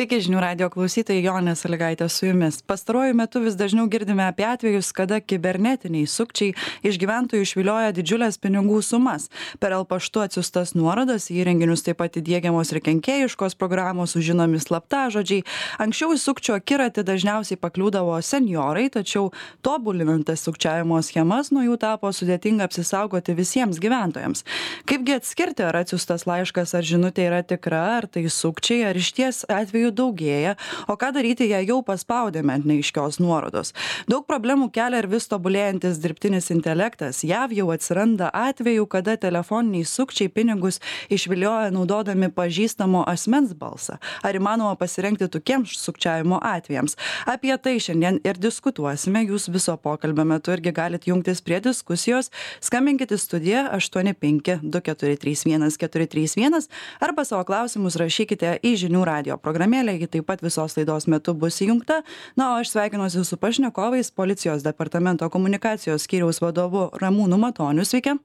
sveiki žinių radijo klausytojai jonė salygaitė su jumis. Pastaruoju metu vis dažniau girdime apie atvejus kada kibernetiniai sukčiai iš gyventojų išvilioja didžiules pinigų sumas. Per el paštu atsiųstas nuorodas į įrenginius taip pat įdiegiamos ir kenkėjiškos programos sužinomi slaptažodžiai. Anksčiau į sukčių akiratį dažniausiai pakliūdavo senjorai tačiau tobulinant tas sukčiavimo schemas nuo jų tapo sudėtinga apsisaugoti visiems gyventojams. Kaipgi atskirti ar atsiųstas laiškas ar žinutė yra tikra ar tai sukčiai ar išties atvejų atvejų daugėja o ką daryti jei jau paspaudėme ant neaiškios nuorodos? Daug problemų kelia ir vis tobulėjantis dirbtinis intelektas. Jav jau atsiranda atvejų kada telefoniniai sukčiai pinigus išvilioja naudodami pažįstamo asmens balsą. Ar įmanoma pasirengti tokiems sukčiavimo atvejams? Apie tai šiandien ir diskutuosime. Jūs viso pokalbio metu irgi galit jungtis prie diskusijos. Skambinkit į studiją aštuoni penki du keturi trys vienas keturi trys vienas arba savo klausimus rašykite į žinių radijo programėlę programėlė ji taip pat visos laidos metu bus įjungta. Na o aš sveikinuosi su pašnekovais policijos departamento komunikacijos skyriaus vadovu ramūnu matoniu. Sveiki.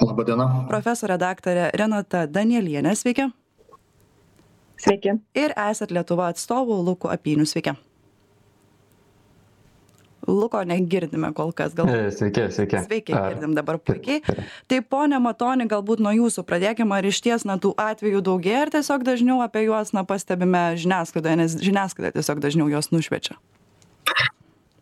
Laba diena profesorė daktarė renata danielienė. Sveiki. Sveiki. Ir esat lietuva atstovu luku apyniu sveiki luko negirdime kol kas gal E, Sveiki, sveiki. sveiki girdim dabar puikiai. Tai pone matoni galbūt nuo jūsų pradėkim ar išties na tų atvejų daugėja ar tiesiog dažniau apie juos na pastebime žiniasklaidoje nes žiniasklaida tiesiog dažniau juos nušviečia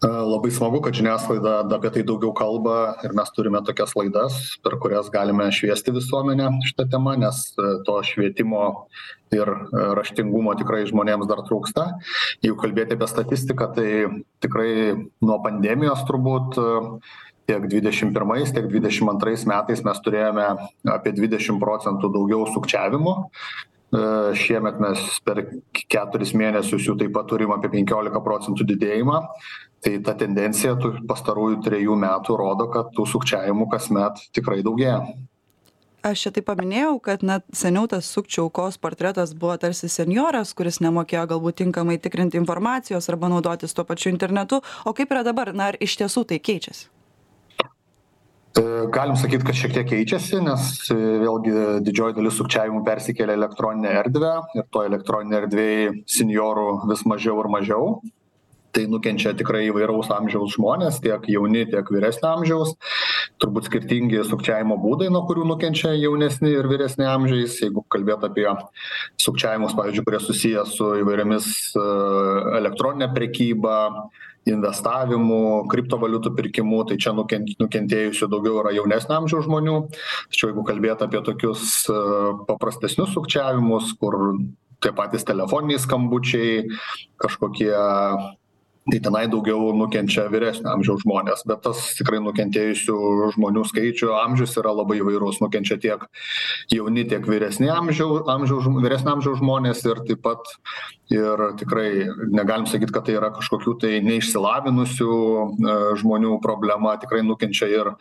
Labai smagu, kad žiniasklaida apie tai daugiau kalba ir mes turime tokias laidas, per kurias galime šviesti visuomenę šitą temą, nes e, to švietimo ir e, raštingumo tikrai žmonėms dar trūksta. Jeigu kalbėti apie statistiką, tai tikrai nuo pandemijos turbūt e, tiek 21, tiek 22 metais mes turėjome apie 20 procentų daugiau sukčiavimų. Šiemet mes per keturis mėnesius jų taip pat turim apie 15 procentų didėjimą. Tai ta tendencija tų pastarųjų trejų metų rodo, kad tų sukčiavimų kasmet tikrai daugėja. aš čia taip paminėjau kad na seniau tas sukčių aukos portretas buvo tarsi senjoras kuris nemokėjo galbūt tinkamai tikrinti informacijos arba naudotis tuo pačiu internetu o kaip yra dabar na ar iš tiesų tai keičiasi E, Galim sakyti, kad šiek tiek keičiasi, nes e, vėlgi didžioji dalis sukčiavimų persikelia į elektroninę erdvę ir to elektroninė erdvėje seniorų vis mažiau ir mažiau. Tai nukenčia tikrai įvairaus amžiaus žmonės, tiek jauni, tiek vyresnio amžiaus. Turbūt skirtingi sukčiavimo būdai, nuo kurių nukenčia jaunesni ir vyresni amžiais. Jeigu kalbėt apie sukčiavimus, pavyzdžiui, kurie susijęs su įvairiamis e, elektroninė prekyba, investavimu, kriptovaliutų pirkimu, tai čia nukent, nukentėjusių daugiau yra jaunesnio amžiaus žmonių. Tačiau jeigu kalbėt apie tokius e, paprastesnius sukčiavimus, kur tie patys telefoniniai skambučiai, kažkokie tai tenai daugiau nukenčia vyresnio amžiaus žmonės bet tas tikrai nukentėjusių žmonių skaičių amžius yra labai įvairus nukenčia tiek jauni tiek vyresni amžiau amžiaus vyresnio amžiaus žmonės ir taip pat ir tikrai negalim sakyt kad tai yra kažkokių tai neišsilavinusių e, žmonių problema tikrai nukenčia ir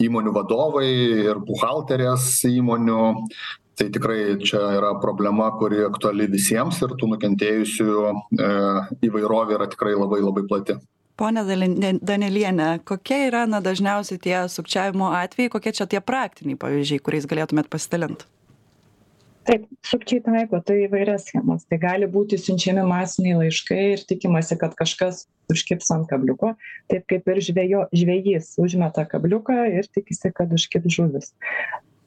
įmonių vadovai ir buhalterės įmonių tai tikrai čia yra problema kuri aktuali visiems ir tų nukentėjusių e, įvairovė yra tikrai labai labai plati. Ponia dalin- danieliene kokie yra na dažniausiai tie sukčiavimo atvejai kokie čia tie praktiniai pavyzdžiai kuriais galėtumėt pasidalint? Taip sukčiai taiko tai įvairias schemas. Tai gali būti siunčiami masiniai laiškai ir tikimasi kad kažkas užkibs ant kabliuko taip kaip ir žvejo žvejys užmeta kabliuką ir tikisi kad užkibs žuvis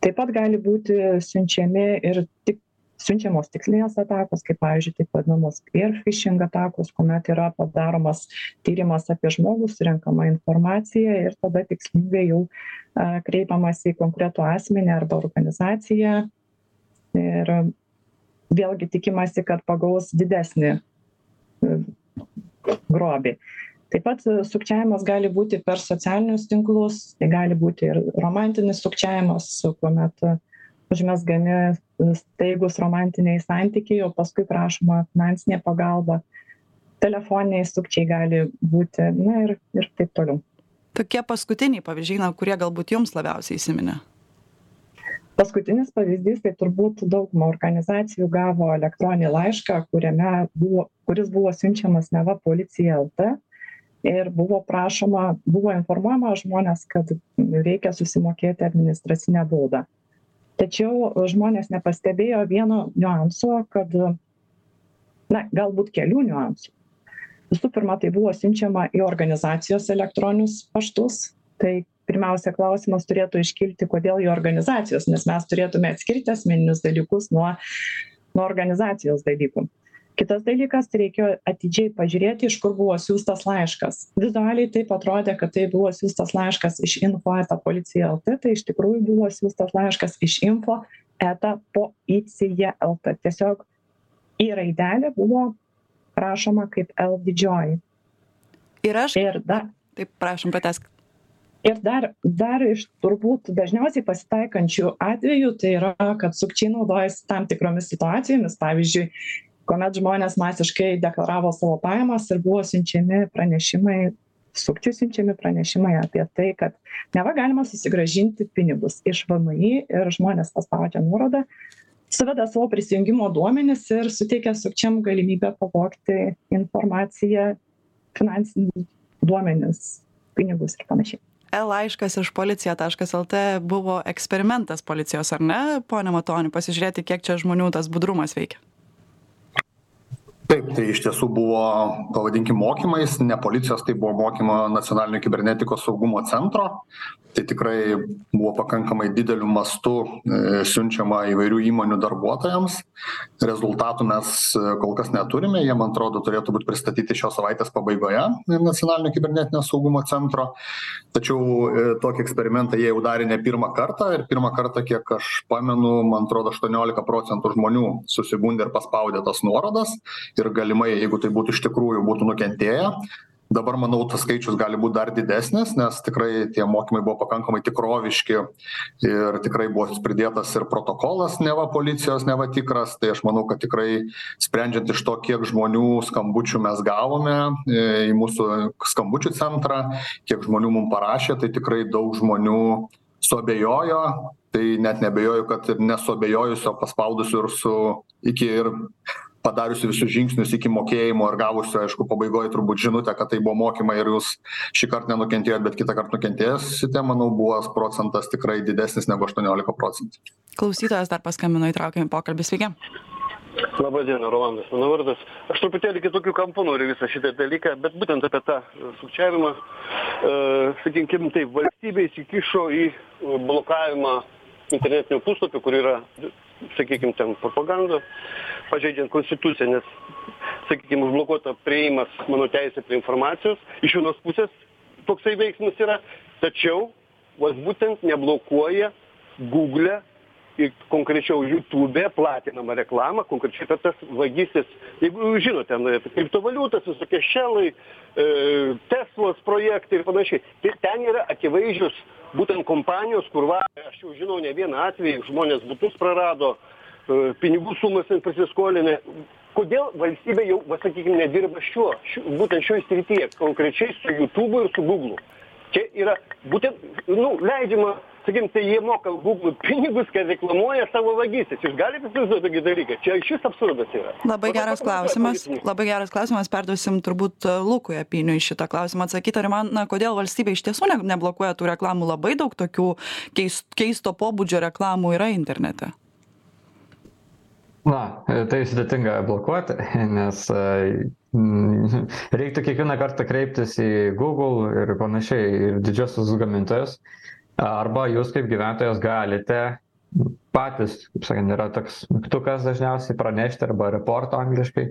taip pat gali būti siunčiami ir tik siunčiamos tikslinės atakos kaip pavyzdžiui taip vadinamos spear phishing atakos kuomet yra padaromas tyrimas apie žmogų surenkama informacija ir tada tikslingai jau a, kreipiamasi į konkretų asmenį arba organizaciją. Ir vėlgi tikimasi kad pagaus didesnį grobį taip pat e, sukčiavimas gali būti per socialinius tinklus tai gali būti ir romantinis sukčiavimas kuomet e, užmezgami e, staigūs romantiniai santykiai o paskui prašoma finansinė pagalba telefoniniai sukčiai gali būti na ir ir taip toliau. Tokie paskutiniai pavyzdžiai na kurie galbūt jums labiausiai įsiminė. Paskutinis pavyzdys tai turbūt dauguma organizacijų gavo elektroninį laišką kuriame buvo kuris buvo siunčiamas neva policija lt ir buvo prašoma buvo informuojama žmonės kad reikia susimokėti administracinę baudą. Tačiau žmonės nepastebėjo vieno niuanso kad na galbūt kelių niuansų. Visų pirma tai buvo siunčiama į organizacijos elektroninius paštus. Tai pirmiausia klausimas turėtų iškilti kodėl į organizacijos nes mes turėtume atskirti asmeninius dalykus nuo nuo organizacijos dalykų kitas dalykas tai reikėjo atidžiai pažiūrėti iš kur buvo siųstas laiškas. Vizualiai taip atrodė kad tai buvo siųstas laiškas iš info eta policija lt tai iš tikrųjų buvo siųstas laiškas iš info. eta policija lt tiesiog i raidelė buvo rašoma kaip l didžioji. Ir aš ir dar taip prašom pratęsk. ir dar dar iš turbūt dažniausiai pasitaikančių atvejų tai yra kad sukčiai naudojasi tam tikromis situacijomis. Pavyzdžiui kuomet žmonės masiškai deklaravo savo pajamas ir buvo siunčiami pranešimai sukčių siunčiami pranešimai apie tai kad neva galima susigrąžinti pinigus iš vmi ir žmonės paspaudžia nuorodą suveda savo prisijungimo duomenis ir suteikia sukčiam galimybę pavogti informaciją finansinius duomenis pinigus ir panašiai. E laiškas iš policija taškas lt buvo eksperimentas policijos ar ne pone matoni? Pasižiūrėti kiek čia žmonių tas budrumas veikia taip tai iš tiesų buvo pavadinkim mokymais. Ne policijos tai buvo mokymo nacionalinio kibernetikos saugumo centro. Tai tikrai buvo pakankamai dideliu mastu e, siunčiama įvairių įmonių darbuotojams. Rezultatų mes e, kol kas neturime. Jie man atrodo turėtų būt pristatyti šios savaitės pabaigoje nacionalinio kibernetinio saugumo centro. Tačiau e, tokį eksperimentą jie jau darė ne pirmą kartą. Ir pirmą kartą kiek aš pamenu man atrodo aštuoniolika procentų žmonių susigundė ir paspaudė tas nuorodas ir galimai jeigu tai būtų iš tikrųjų būtų nukentėję. Dabar manau tas skaičius gali būt dar didesnis nes tikrai tie mokymai buvo pakankamai tikroviški ir tikrai buvo pridėtas ir protokolas neva policijos neva tikras. Tai aš manau kad tikrai sprendžiant iš to kiek žmonių skambučių mes gavome e, į mūsų skambučių centrą kiek žmonių mum parašė tai tikrai daug žmonių suabejojo. Tai net neabejoju kad ir nesuabejojusio paspaudusių ir su iki ir padariusi visus žingsnius iki mokėjimo ir gavusi aišku pabaigoj turbūt žinutę kad tai buvo mokymai ir jūs šįkart nenukentėjot bet kitąkart nukentėsite manau buvo procentas tikrai didesnis negu aštuoniolika procentų. Klausytojas dar paskambino įtraukiam į pokalbį. Sveiki. Labą dieną, Rolandas, mano vardas. Aš truputėlį kitokių kampų noriu visą šitą dalyką, bet būtent apie tą sukčiavimą, e, sakykim, taip, valstybė įsikišo į blokavimą internetinių puslapių, kur yra, sakykim, ten propaganda, pažeidžiant konstituciją nes sakykim užblokuota priėjimas mano teisė prie informacijos iš vienos pusės toksai veiksmas yra tačiau vat būtent neblokuoja gugle ir konkrečiau jutube platinamą reklamą konkrečiai apie tas vagystes jeigu jūs žinot ten apie kriptovaliutas visokie šelai e, teslos projektai ir panašiai tai ten yra akivaizdžios būtent kompanijos kur va aš jau žinau ne vieną atvejį žmonės butus prarado E, pinigų sumas pasiskolinę kodėl valstybė jau va sakykim nedirba šiuo šiu būtent šioj srityje konkrečiai su jutubu ir su guglu čia yra būtent nu leidžiama sakykim tai jie moka guglui pinigus kad reklamuoja savo vagystes. Jūs galit įsivaizduot tokį dalyką? Čia išvis absurdas yra. Labai geras klausimas. labai geras klausimas. Perduosim turbūt e, lukui apyniui šitą klausimą atsakyt ar man na kodėl valstybė iš tiesų ne neblokuoja tų reklamų? Labai daug tokių keis keisto pobūdžio reklamų yra internete na tai sudėtinga blokuoti nes mm, reiktų kiekvieną kartą kreiptis į google ir panašiai ir didžiuosius gamintojus. Arba jūs kaip gyventojas galite patys kaip sakant yra toks mygtukas dažniausiai pranešti arba report angliškai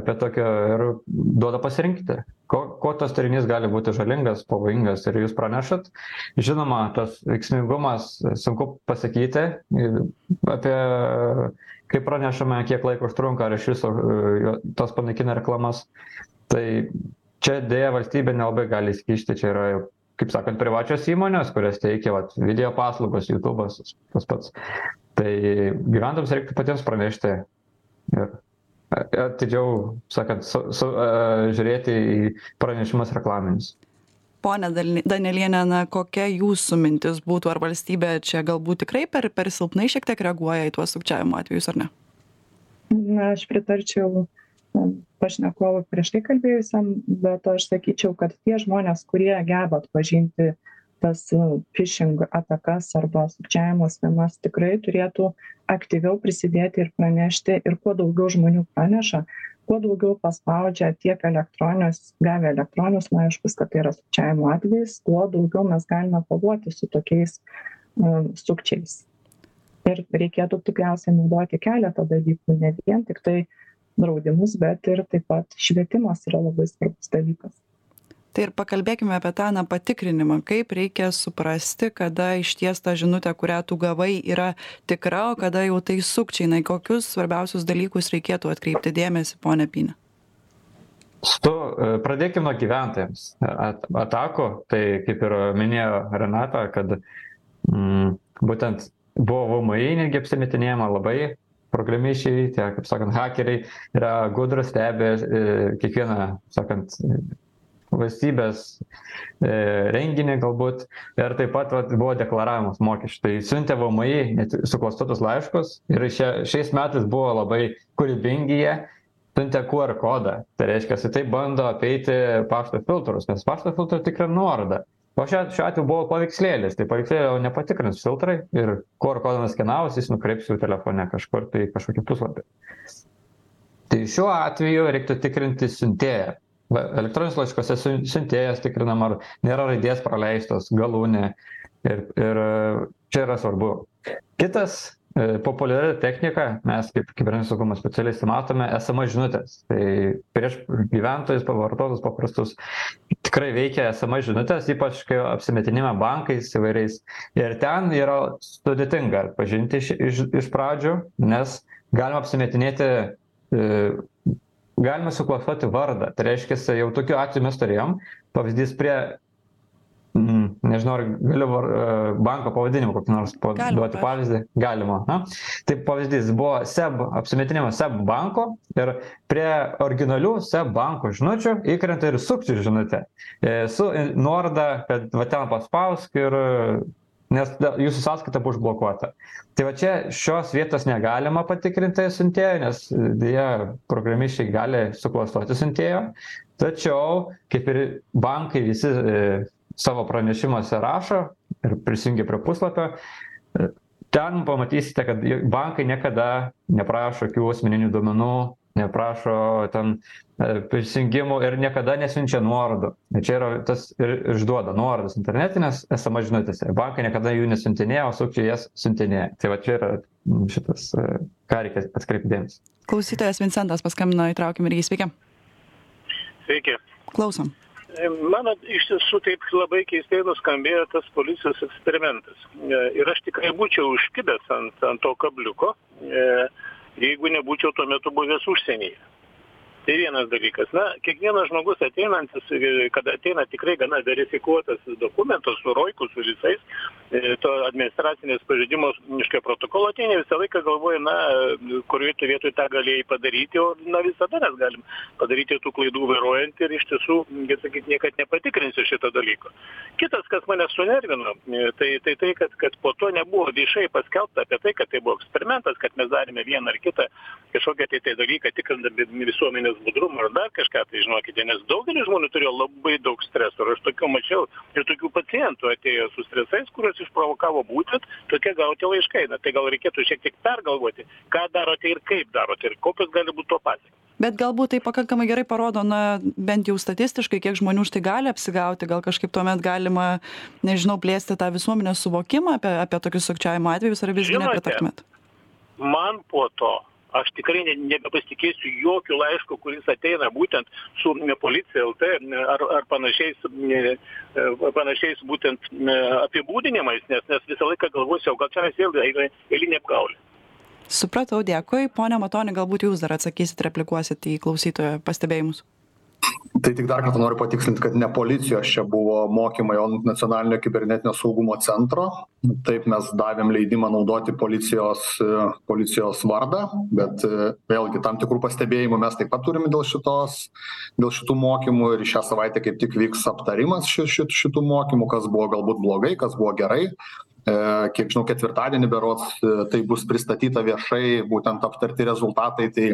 apie tokio ir duoda pasirinkti ko kuo tas turinys gali būti žalingas pavojingas ir jūs pranešat. Žinoma tas veiksmingumas sunku pasakyti apie kai pranešame kiek laiko užtrunka ar iš viso tos panaikina reklamas tai čia deja valstybė nelabai gali įsikišti čia yra kaip sakant privačios įmonės kurios teikia vat video paslaugas jutubas tas pats. Tai gyventojams reiktų patiems pranešti ir atidžiau sakant su su žiūrėti į pranešimus reklaminius ponia dal danieliene na kokia jūsų mintis būtų ar valstybė čia galbūt tikrai per per silpnai šiek tiek reaguoja į tuos sukčiavimo atvejus ar ne? Na aš pritarčiau pašnekovui prieš tai kalbėjusiam bet aš sakyčiau kad tie žmonės kurie geba atpažinti tas fišing atakas arba sukčiavimo schemas tikrai turėtų aktyviau prisidėti ir pranešti ir kuo daugiau žmonių praneša kuo daugiau paspaudžia tiek elektroninius gavę elektroninius laiškus kad tai yra sukčiavimo atvejis tuo daugiau mes galime kovoti su tokiais um, sukčiais. Ir reikėtų tikriausiai naudoti keletą dalykų ne vien tiktai draudimus bet ir taip pat švietimas yra labai svarbus dalykas tai ir pakalbėkime apie tą na patikrinimą kaip reikia suprasti kada išties ta žinutė kurią tu gavai yra tikra o kada jau tai sukčiai. Na į kokius svarbiausius dalykus reikėtų atkreipti dėmesį pone apini su e, pradėkim nuo gyventojams. At atakų tai kaip ir minėjo renata kad mm, būtent buvo vmi netgi apsimetinėjama labai programišiai tie kaip sakant hakeriai yra gudrūs stebi e, kiekvieną sakant valstybės e, renginį galbūt ir taip pat vat, buvo deklaravimas mokesčių. Tai siuntė VMI net suklastotus laiškus ir šia, šiais metais buvo labai kūrybingi jie, siuntė QR kodą. Tai reiškia, tai bando apeiti pašto filtrus, nes pašto filtrai tikrai nuorodą. O šiuo, šiuo atveju buvo paveikslėlis, tai paveikslėlio nepatikrins filtrai ir QR kodą nuskenavus jis nukreips jų telefone kažkur tai kažkokį puslapį. Tai šiuo atveju reiktų tikrinti siuntėją va elektroniniuose laiškuose siun siuntėjas tikrinam ar nėra raidės praleistos galūnė. Ir ir čia yra svarbu. Kitas e, populiari technika mes kaip kibernetinio saugumo specialistai matome sms žinutes tai prieš gyventojus vartotojus paprastus tikrai veikia sms žinutės ypač kai apsimetinėjama bankais įvairiais. Ir ten yra sudėtinga atpažinti iš iš iš pradžių nes galima apsimetinėti e, galima suklastoti vardą. Tai reiškiasi jau tokių atvejų mes turėjom pavyzdys prie mm, nežinau ar galiu var e, banko pavadinimą kokį nors duoti pavyzdį. Galima na tai pavyzdys buvo seb apsimetinimas seb banko ir prie originalių seb banko žinučių įkrenta ir sukčių žinutė. E, su nuoroda kad va ten paspausk ir nes jūsų sąskaita buvo užblokuota. Tai va čia šios vietos negalima patikrinti siuntėjo nes deja programišiai gali suklastoti siuntėjo. Tačiau kaip ir bankai visi e, savo pranešimuose rašo ir prisijungia prie puslapio e, ten pamatysite kad bankai niekada neprašo jokių asmeninių duomenų neprašo ten e, prisijungimų ir niekada nesiunčia nuorodų. Čia yra tas ir išduoda nuorodas internetines sms žinutėse. Bankai niekada jų nesiuntinėja o sukčiai jas siuntinėja. Tai va čia yra šitas e, ką reikia atkreipt dėmesį. Klausytojas vincentas paskambino įtraukim ir jį sveiki. Sveiki. Klausom. E, man iš tiesų taip labai keistai nuskambėjo tas policijos eksperimentas. Ir aš tikrai būčiau užkibęs ant ant to kabliuko jeigu nebūčiau tuo metu buvęs užsienyje tai vienas dalykas. Na kiekvienas žmogus ateinantis kad ateina tikrai gana verifikuotas dokumentas su roiku su visais e, to administracinės pažeidimo reiškia protokolo ateini visą laiką galvoji na kurioj tu vietoj tą galėjai padaryti o na visada mes galim padaryti tų klaidų vairuojant ir iš tiesų kaip sakyt niekad nepatikrinsi šito dalyko. Kitas kas mane sunervino e, tai tai tai kad kad po to nebuvo viešai paskelbta apie tai kad tai buvo eksperimentas kad mes darėme vieną ar kitą kažkokį tai tai dalyką tikrindami visuomenės fizinis budrumą ar dar kažką tai žinokite nes daugelis žmonių turėjo labai daug streso ir aš tokių mačiau ir tokių pacientų atėjo su stresais kuriuos išprovokavo būtent tokie gauti laiškai. Na tai gal reikėtų šiek tiek pergalvoti ką darote ir kaip darote ir kokios gali būt to pasekmės. Bet galbūt tai pakankamai gerai parodo na bent jau statistiškai kiek žmonių štai gali apsigauti gal kažkaip tuomet galima nežinau plėsti tą visuomenės suvokimą apie apie tokius sukčiavimo atvejus ar visgi nepritartumėt? man po to aš tikrai ne nebepasitikėsiu jokiu laišku kuris ateina būtent su policija lt ar ar panašiais e, panašiais būtent apibūdinimais nes nes visą laiką galvosiu o gal čionais vėl eina eilinė apgaulė supratau dėkui. Pone matoni galbūt jūs dar atsakysit replikuosit į klausytojo pastebėjimus tai tik dar kartą noriu patikslint kad ne policijos čia buvo mokymai o nacionalinio kibernetinio saugumo centro. Taip mes davėm leidimą naudoti policijos policijos vardą bet vėlgi tam tikrų pastebėjimų mes taip pat turim dėl šitos dėl šitų mokymų ir šią savaitę kaip tik vyks aptarimas ši ši šitų mokymų kas buvo galbūt blogai kas buvo gerai. e kiek žinau ketvirtadienį berods e, tai bus pristatyta viešai būtent aptarti rezultatai. Tai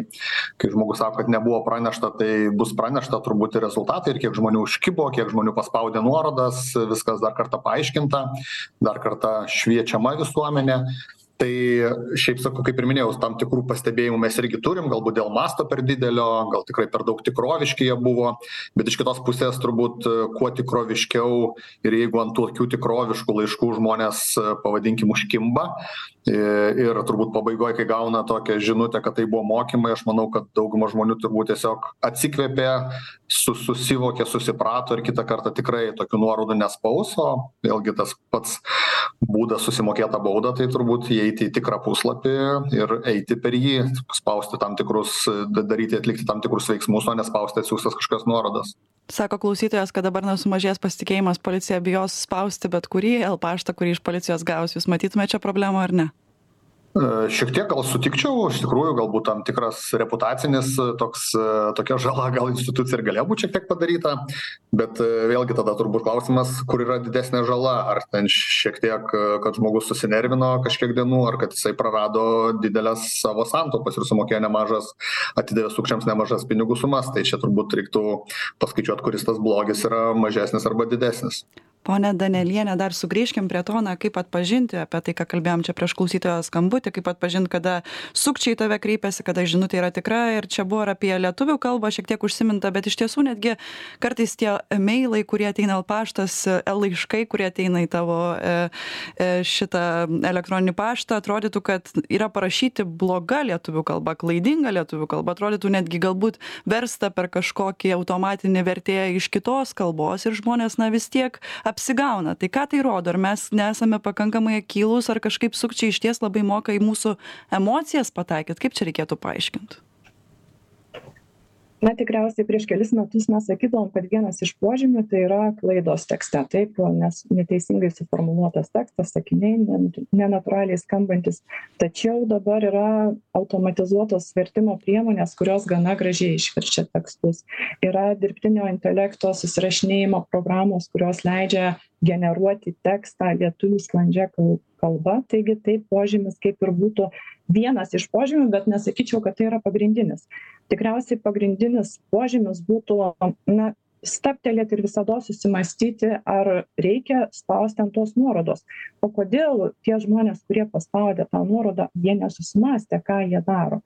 kai žmogus sako kad nebuvo pranešta tai bus pranešta turbūt ir rezultatai. Ir kiek žmonių užkibo kiek žmonių paspaudė nuorodas viskas dar kartą paaiškinta dar kartą šviečiama visuomenė tai šiaip sakau kaip ir minėjau tam tikrų pastebėjimų mes irgi turim galbūt dėl masto per didelio gal tikrai per daug tikroviški jie buvo bet iš kitos pusės turbūt kuo tikroviškiau ir jeigu ant tokių tikroviškų laiškų žmonės pavadinkim užkimba ir turbūt pabaigoj kai gauna tokią žinutę kad tai buvo mokymai aš manau kad dauguma žmonių turbūt tiesiog atsikvėpė su susivokė susiprato ir kitą kartą tikrai tokių nuorodų nespaus o vėlgi tas pats būdas susimokėt tą baudą tai turbūt įeiti į tikrą puslapį ir eiti per jį spausti tam tikrus daryti atlikti tam tikrus veiksmus o ne spausti atsiųstas kažkokias nuorodas. Sako klausytojas kad dabar na sumažėjęs pasitikėjimas policija bijos spausti bet kurį el paštą kurį iš policijos gaus jūs matytumėt čia problemų ar ne Šiek tiek gal sutikčiau, iš tikrųjų galbūt tam tikras reputacinis toks, tokia žala gal institucija ir galėjo būti šiek tiek padaryta, bet vėlgi tada turbūt klausimas, kur yra didesnė žala, ar ten šiek tiek, kad žmogus susinervino kažkiek dienų, ar kad jisai prarado didelės savo santaupas ir sumokėjo nemažas, atidavė sukčiams nemažas pinigų sumas, tai čia turbūt reiktų paskaičiuoti, kuris tas blogis yra mažesnis arba didesnis. Ponia daneliene dar sugrįžkim prie to na kaip atpažinti apie tai ką kalbėjom čia prieš klausytojo skambutį kaip atpažint kada sukčiai į tave kreipiasi kada žinutė yra tikra. Ir čia buvo ir apie lietuvių kalbą šiek tiek užsiminta bet iš tiesų netgi kartais tie meilai kurie ateina el paštas laiškai kurie ateina į tavo e, e, šitą elektroninį paštą atrodytų kad yra parašyti bloga lietuvių kalba klaidinga lietuvių kalba atrodytų netgi galbūt versta per kažkokį automatinį vertėją iš kitos kalbos ir žmonės na vis tiek apsigauna. Tai ką tai rodo? Ar mes nesame pakankamai akylūs ar kažkaip sukčiai išties labai moka į mūsų emocijas pataikyt? Kaip čia reikėtų paaiškint? Na tikriausiai prieš kelis metus mes sakydavom kad vienas iš požymių tai yra klaidos tekste. Taip nes neteisingai suformuluotas tekstas sakiniai ne nenatūraliai skambantys tačiau dabar yra automatizuotos vertimo priemonės kurios gana gražiai išverčia tekstus. Yra dirbtinio intelekto susirašinėjimo programos kurios leidžia generuoti tekstą lietuvių sklandžia kal kalba. Taigi tai požymis kaip ir būtų vienas iš požymių bet nesakyčiau kad tai yra pagrindinis. Tikriausiai pagrindinis požymis būtų na stabtelėt ir visados susimąstyti ar reikia spausti ant tos nuorodos. O kodėl tie žmonės kurie paspaudė tą nuorodą jie nesusimąstė ką jie daro?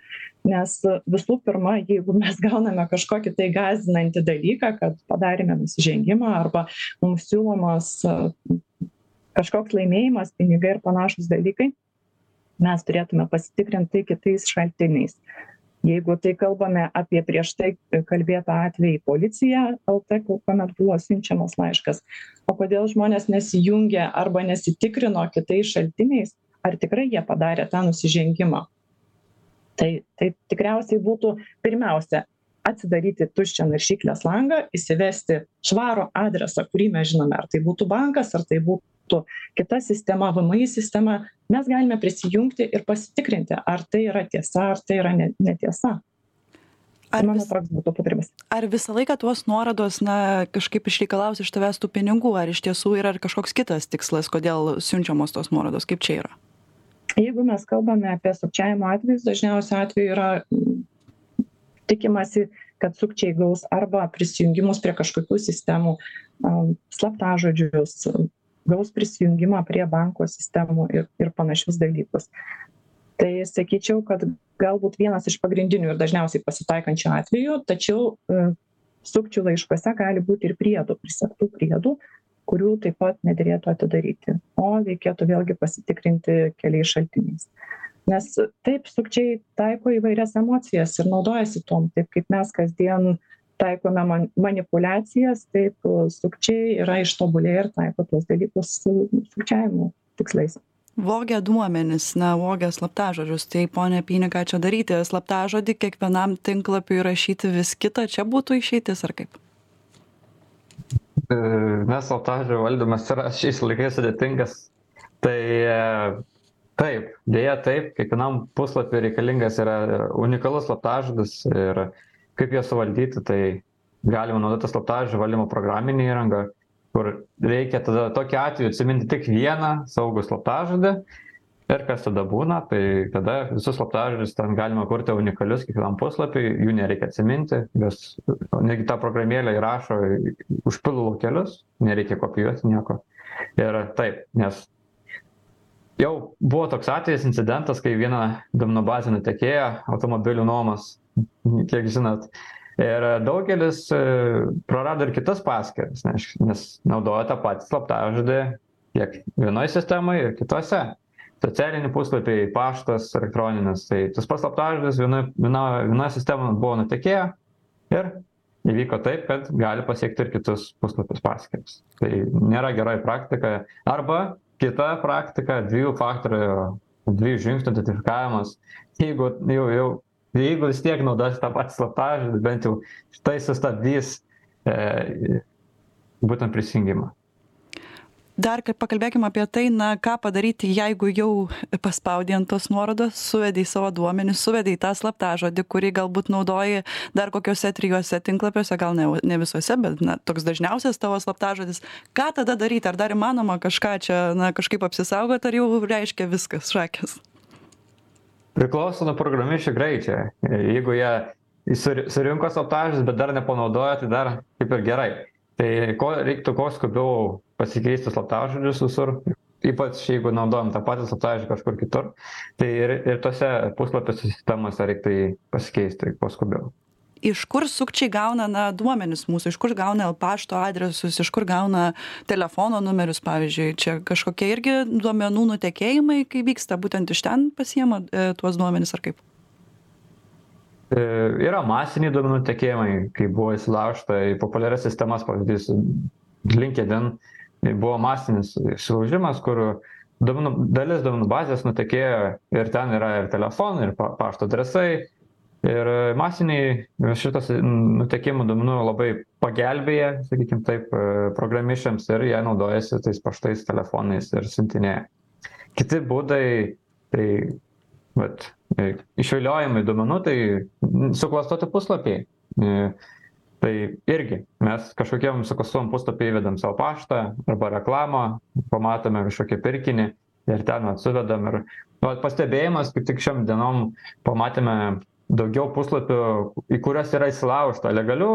Nes visų pirma jeigu mes gauname kažkokį tai gąsdinantį dalyką kad padarėme nusižengimą arba mums siūlomas kažkoks laimėjimas pinigai ir panašūs dalykai mes turėtume pasitikrint tai kitais šaltiniais jeigu tai kalbame apie prieš tai kalbėtą atvejį policija lt kuomet buvo siunčiamas laiškas o kodėl žmonės nesijungia arba nesitikrino kitais šaltiniais ar tikrai jie padarė tą nusižengimą? Tai tai tikriausiai būtų pirmiausia atsidaryti tuščią naršyklės langą įsivesti švarų adresą kurį mes žinome ar tai būtų bankas ar tai būtų būtų kita sistema vmi sistema mes galime prisijungti ir pasitikrinti ar tai yra tiesa ar tai yra ne netiesa. Ar, mano toks būtų patarimas ar visą laiką tuos nuorodos na kažkaip išreikalaus iš tavęs tų pinigų ar iš tiesų yra ir kažkoks kitas tikslas kodėl siunčiamos tos nuorodos kaip čia yra? Jeigu mes kalbame apie sukčiavimo atvejus dažniausiu atveju yra tikimasi kad sukčiai gaus arba prisijungimus prie kažkokių sistemų slaptažodžius gaus prisijungimą prie banko sistemų ir ir panašius dalykus. Tai sakyčiau kad galbūt vienas iš pagrindinių ir dažniausiai pasitaikančių atvejų tačiau e, sukčių laiškuose gali būti ir priedų prisegtų priedų kurių taip pat nederėtų atidaryti. O reikėtų vėlgi pasitikrinti keliais šaltiniais. Nes taip sukčiai taiko įvairias emocijas ir naudojasi tuom taip kaip mes kasdien taikome man manipuliacijas taip sukčiai yra ištobulėję ir taiko tuos dalykus sukčiavimo tikslais. Vogia duomenis na vogia slaptažodžius. Tai pone apyni ką čia daryti? Slaptažodį kiekvienam tinklapiui rašyti vis kitą čia būtų išeitis ar kaip? E, Mes slaptažodžio valdymas yra šiais laikais sudėtingas. Tai e, taip, dėja taip, kiekvienam puslapiui reikalingas yra unikalus slaptažodis ir kaip ją suvaldyti tai galima naudoti slaptažodžių valdymo programinę įrangą kur reikia tada tokiu atveju atsiminti tik vieną saugų slaptažodį ir kas tada būna tai tada visus slaptažodžius ten galima kurti unikalius kiekvienam puslapiui jų nereikia atsiminti juos netgi ta programėlė įrašo užpila laukelius nereikia kopijuoti nieko. Ir taip nes jau buvo toks atvejis incidentas kai viena duomenų bazė nutekėjo automobilių nuomos kiek žinot. Ir daugelis e, prarado ir kitas paskyras nes naudojo tą patį slaptažodį tiek vienoj sistemoj ir kitose. Socialiniai puslapiai paštas elektroninis. Tai tas pats slaptažodis vienoj viena viena sistema buvo nutekėjo ir įvyko taip kad gali pasiekti ir kitus puslapius paskyras tai nėra geroji praktika. Arba kita praktika dviejų faktorių dviejų žingsnių identifikavimas. Jeigu jau jau jeigu vis tiek naudosi tą patį slaptažodį bent jau tai sustabdys e, būtent prisijungimą. Dar pakalbėkim apie tai na ką padaryti jeigu jau paspaudei ant tos nuorodos suvedei savo duomenis suvedei tą slaptažodį kurį galbūt naudoji dar kokiuose trijuose tinklapiuose gal ne ne visuose bet na toks dažniausias tavo slaptažodis. Ką tada daryt ar dar įmanoma kažką čia na kažkaip apsisaugot ar jau reiškia viskas šakės priklauso nuo programišių greičio. Jeigu jie sur surinko slaptažodžius bet dar nepanaudojo tai dar kaip ir gerai. Tai ko reiktų kuo skubiau pasikeisti slaptažodžius visur ypač jeigu naudojam tą patį slaptažodį kažkur kitur tai ir ir tose puslapiuose sistemose reiktų jį pasikeisti kuo skubiau iš kur sukčiai gauna na duomenis mūsų iš kur gauna pašto adresus iš kur gauna telefono numerius pavyzdžiui čia kažkokie irgi duomenų nutekėjimai kai vyksta būtent iš ten pasiima e, tuos duomenis ar kaip E, yra masiniai duomenų tekėjimai, kai buvo įsilaužta į populiarias sistemas, pavyzdys, LinkedIn, tai buvo masinis įsilaužimas, kur duomenų, dalis duomenų bazės nutekėjo ir ten yra ir telefonai, ir pa, pašto adresai. Ir masiniai šitas nutekėjimų duomenų labai pagelbėja, sakykime taip, e, programišiams ir jie naudojasi tais paštais telefonais ir siuntinėja. Kiti būdai, tai vat, e, išviliojimai duomenų, tai suklastoti puslapiai. E, tai irgi mes kažkokiam suklastuom puslapį įvedam savo paštą arba reklamą, pamatome kažkokį pirkinį ir ten atsivedam. Ir nu, pastebėjimas, kaip tik šiom dienom pamatėme daugiau puslapių, į kurias yra įsilaužta legalių,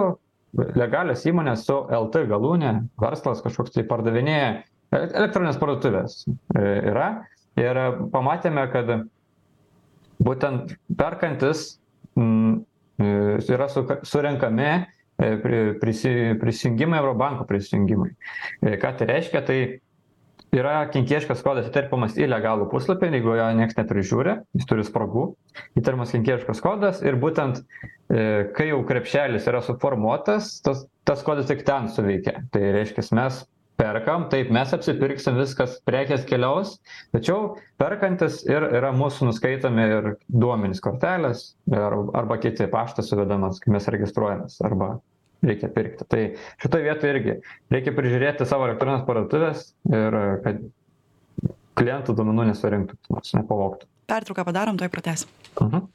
legalios įmonės su LT galūnė, verslas kažkoks tai pardavinėja, elektroninės parduotuvės e, yra. Ir pamatėme, kad būtent perkantis m, e, yra su, surenkami e, prisi, prisijungimai Eurobanko prisijungimai. Ką tai reiškia, tai yra kenkėjiškas kodas įterpiamas į legalų puslapį, jeigu jo niekas neprižiūri, jis turi spragų, įterpiamas kenkėjiškas kodas ir būtent kai jau krepšelis yra suformuotas, tas, tas kodas tik ten suveikia. Tai reiškia, mes perkam taip mes apsipirksim viskas prekės keliaus tačiau perkantis ir yra mūsų nuskaitomi ir duomenys kortelės ir arba kiti paštas suvedamas kai mes registruojamės arba reikia pirkti. Tai šitoj vietoj irgi reikia prižiūrėti savo elektronines parduotuves ir kad klientų duomenų nesurinktų kas nors nepavogtų. Pertrauką padarom tuoj pratęsim. Mhm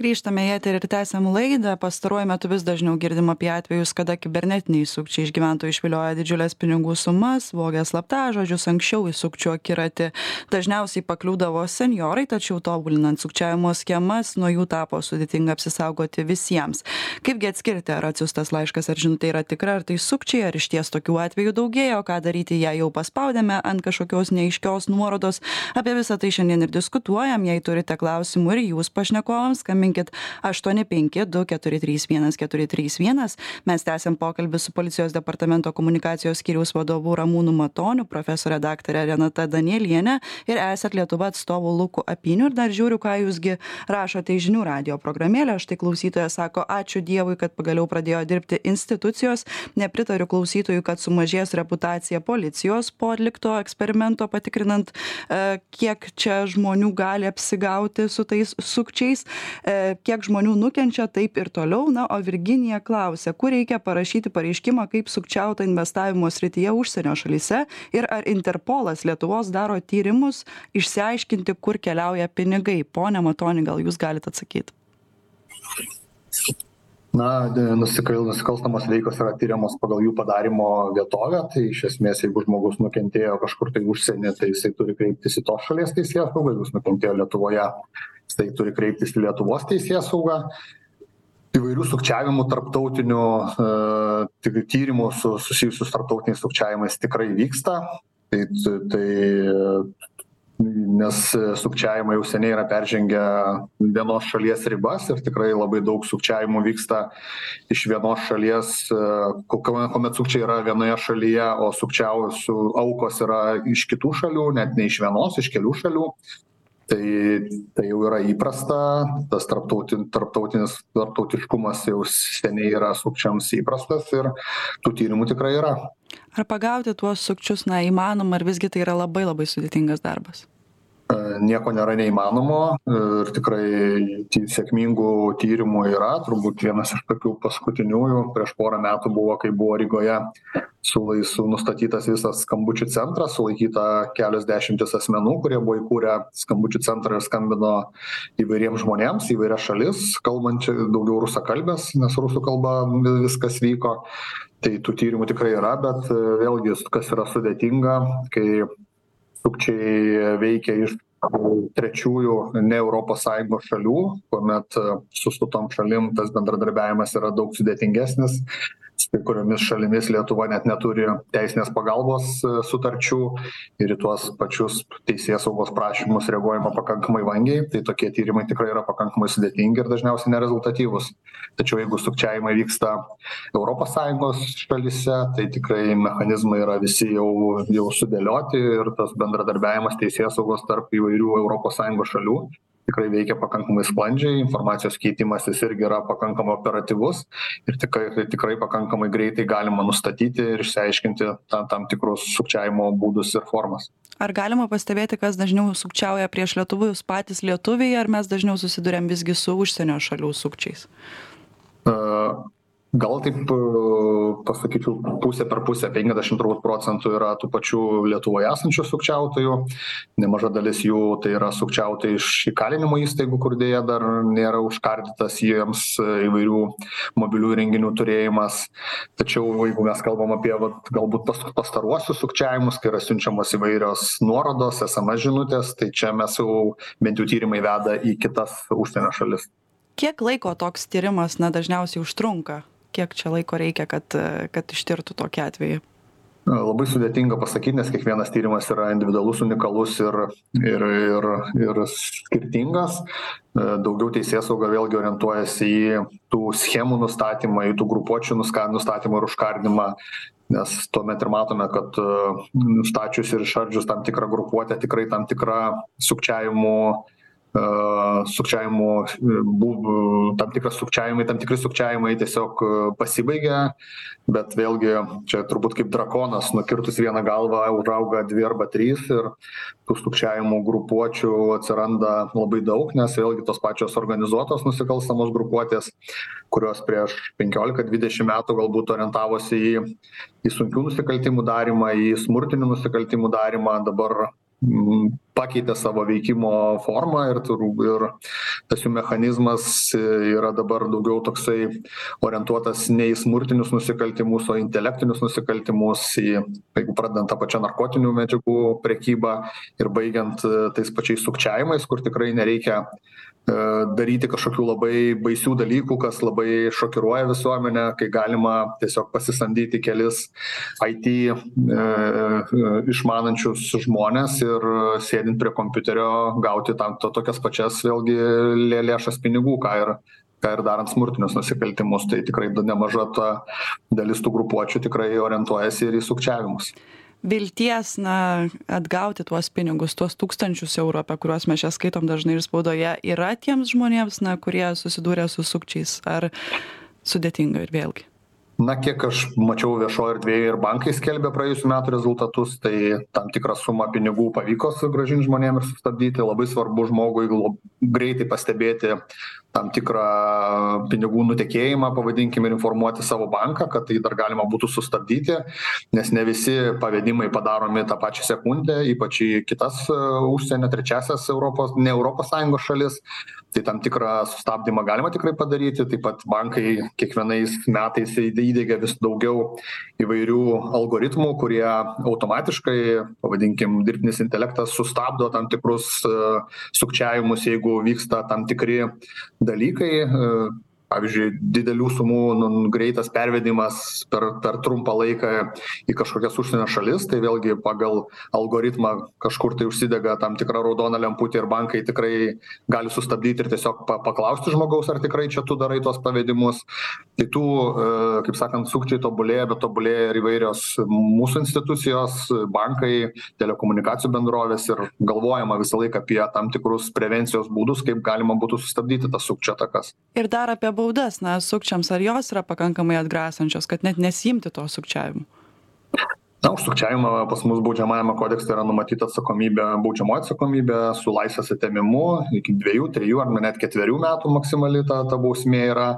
grįžtame į eterį ir tęsiam laidą. Pastaruoju metu vis dažniau girdim apie atvejus kada kibernetiniai sukčiai iš gyventojų išvilioja didžiules pinigų sumas vogia slaptažodžius anksčiau į sukčių akiratį. Dažniausiai pakliūdavo senjorai tačiau tobulinant sukčiavimo schemas nuo jų tapo sudėtinga apsisaugoti visiems. Kaipgi atskirti ar atsiųstas laiškas ar žinutė yra tikra ar tai sukčiai ar išties tokių atvejų daugėja o ką daryti jei jau paspaudėme ant kažkokios neaiškios nuorodos. Apie visa tai šiandien ir diskutuojam. Jei turite klausimų ir jūs pašnekovams skambinkit skambinkit aštuoni penki du keturi trys vienas keturi trys vienas. Mes tęsiam pokalbį su policijos departamento komunikacijos skyriaus vadovu ramūnu matoniu profesore daktare renata danieliene ir esat lietuva atstovu luku apiniu ir dar žiūriu ką jūs gi rašote į žinių radijo programėlę. Štai klausytojas sako ačiū dievui kad pagaliau pradėjo dirbti institucijos. Nepritariu klausytojui kad sumažės reputacija policijos po atlikto eksperimento patikrinant e, kiek čia žmonių gali apsigauti su tais sukčiais. E, kiek žmonių nukenčia taip ir toliau. Na o virginija klausia kur reikia parašyti pareiškimą kaip sukčiauta investavimo srityje užsienio šalyse ir ar interpolas lietuvos daro tyrimus išsiaiškinti kur keliauja pinigai. Pone matoni gal jūs galit atsakyt na nusikal nusikalstamos veikos yra tiriamos pagal jų padarymo vietovę tai iš esmės jeigu žmogus nukentėjo kažkur tai užsieny tai jisai turi kreiptis į tos šalies teisėsaugą jeigu jis nukentėjo lietuvoje jisai turi kreiptis į lietuvos teisėsaugą. Įvairių sukčiavimų tarptautinių e, tyrimų su susijusių su tarptautiniais sukčiavimais tikrai vyksta. Tai tai nes sukčiavimai jau seniai yra peržengę vienos šalies ribas ir tikrai labai daug sukčiavimų vyksta iš vienos šalies kuomet sukčiai yra vienoje šalyje o sukčiausių aukos yra iš kitų šalių net ne iš vienos iš kelių šalių tai tai jau yra įprasta tas tarptautin tarptautinis tarptautiškumas jau seniai yra sukčiams įprastas ir tų tyrimų tikrai yra. Ar pagauti tuos sukčius na įmanoma ar visgi tai yra labai labai sudėtingas darbas nieko nėra neįmanomo ir tikrai sėkmingų tyrimų yra. Turbūt vienas iš tokių paskutiniųjų. Prieš porą metų buvo kai buvo rygoje su nustatytas visas skambučių centras sulaikyta kelios dešimtys asmenų kurie buvo įkūrę skambučių centrą ir skambino įvairiems žmonėms į įvairias šalis kalbančią daugiau rusakalbes nes rusų kalba viskas vyko. Tai tų tyrimų tikrai yra bet vėlgi kas yra sudėtinga kai sukčiai veikia iš trečiųjų ne europos sąjungos šalių kuomet su su tom šalim tas bendradarbiavimas yra daug sudėtingesnis su kai kuriomis šalimis lietuva net neturi teisinės pagalbos sutarčių ir į tuos pačius teisėsaugos prašymus reaguojama pakankamai vangiai. Tai tokie tyrimai tikrai yra pakankamai sudėtingi ir dažniausiai nerezultatyvūs. Tačiau jeigu sukčiavimai vyksta europos sąjungos šalyse tai tikrai mechanizmai yra visi jau jau sudėlioti ir tas bendradarbiavimas teisėsaugos tarp įvairių europos sąjungos šalių tikrai veikia pakankamai sklandžiai informacijos keitimasis irgi yra pakankamai operatyvus ir tikrai tikrai pakankamai greitai galima nustatyti ir išsiaiškinti tam tam tikrus sukčiavimo būdus ir formas. Ar galima pastebėti kas dažniau sukčiauja prieš lietuvius patys lietuviai ar mes dažniau susiduriam visgi su užsienio šalių sukčiais gal taip pasakyčiau pusė per pusę penkiasdešim turbūt procentų yra tų pačių lietuvoje esančių sukčiautojų. Nemaža dalis jų tai yra sukčiautojai iš įkalinimo įstaigų kur deja dar nėra užkardytas jiems įvairių mobilių įrenginių turėjimas. Tačiau jeigu mes kalbam apie vat galbūt pas pastaruosius sukčiavimus kai yra siunčiamos įvairios nuorodos sms žinutės tai čia mes jau bent jau tyrimai veda į kitas užsienio šalis. Kiek laiko toks tyrimas na dažniausiai užtrunka kiek čia laiko reikia kad kad ištirtų tokį atvejį? Labai sudėtinga pasakyt nes kiekvienas tyrimas yra individualus unikalus ir ir ir ir skirtingas. Daugiau teisėsauga vėlgi orientuojasi į tų schemų nustatymą į tų grupuočių nustatymą ir užkardymą nes tuomet ir matome kad nustačius ir išardžius tam tikrą grupuotę tikrai tam tikra sukčiavimų sukčiavimų būdų tam tikras sukčiavimai tam tikri sukčiavimai tiesiog pasibaigia bet vėlgi čia turbūt kaip drakonas nukirtus vieną galvą užauga dvi arba trys ir tų sukčiavimo grupuočių atsiranda labai daug nes vėlgi tos pačios organizuotos nusikalstamos grupuotės kurios prieš penkiolika dvidešim metų galbūt orientavosi į į sunkių nusikaltimų darymą į smurtinių nusikaltimų darymą dabar pakeitė savo veikimo formą ir tur ir tas jų mechanizmas yra dabar daugiau toksai orientuotas ne į smurtinius nusikaltimus o intelektinius nusikaltimus į jeigu pradedant ta pačia narkotinių medžiagų prekyba ir baigiant tais pačiais sukčiavimais kur tikrai nereikia daryti kažkokių labai baisių dalykų kas labai šokiruoja visuomenę kai galima tiesiog pasisamdyti kelis it išmanančius žmones ir sėdint prie kompiuterio gauti tam to tokias pačias vėlgi lė lėšas pinigų ką ir ką ir darant smurtinius nusikaltimus. Tai tikrai nemaža ta dalis tų grupuočių tikrai orientuojasi ir į sukčiavimus vilties na atgauti tuos pinigus tuos tūkstančius eurų apie kuriuos mes čia skaitom dažnai ir spaudoje yra tiems žmonėms na kurie susidūrė su sukčiais ar sudėtinga ir vėlgi? Na kiek aš mačiau viešoj erdvėj ir bankai skelbia praėjusių metų rezultatus tai tam tikrą sumą pinigų pavyko sugrąžint žmonėm ir sustabdyti. Labai svarbu žmogui greitai pastebėti tam tikrą pinigų nutekėjimą pavadinkim ir informuoti savo banką kad tai dar galima būtų sustabdyti nes ne visi pavedimai padaromi tą pačią sekundę ypač į kitas užsienio trečiąsias europos ne europos sąjungos šalis. Tai tam tikrą sustabdymą galima tikrai padaryti. Taip pat bankai kiekvienais metais įdiegia vis daugiau įvairių algoritmų kurie automatiškai pavadinkim dirbtinis intelektas sustabdo tam tikrus sukčiavimus jeigu vyksta tam tikri dalykai pavyzdžiui didelių sumų nu greitas pervedimas per per trumpą laiką į kažkokias užsienio šalis tai vėlgi pagal algoritmą kažkur tai užsidega tam tikra raudona lemputė ir bankai tikrai gali sustabdyti ir tiesiog pa paklausti žmogaus ar tikrai čia tu darai tuos pavedimus. Tai tų e, kaip sakant sukčiai tobulėja bet tobulėja ir įvairios mūsų institucijos bankai telekomunikacijų bendrovės ir galvojama visą laiką apie tam tikrus prevencijos būdus kaip galima būtų sustabdyti tas sukčių atakas. Ir dar apie baudas na sukčiams ar jos yra pakankamai atgrasančios kad net nesiimti to sukčiavimo? Na už sukčiavimą pas mus baudžiamajame kodekse yra numatyta atsakomybė baudžiamoji atsakomybė su laisvės atėmimu iki dviejų trijų arba net ketverių metų maksimali ta ta bausmė yra.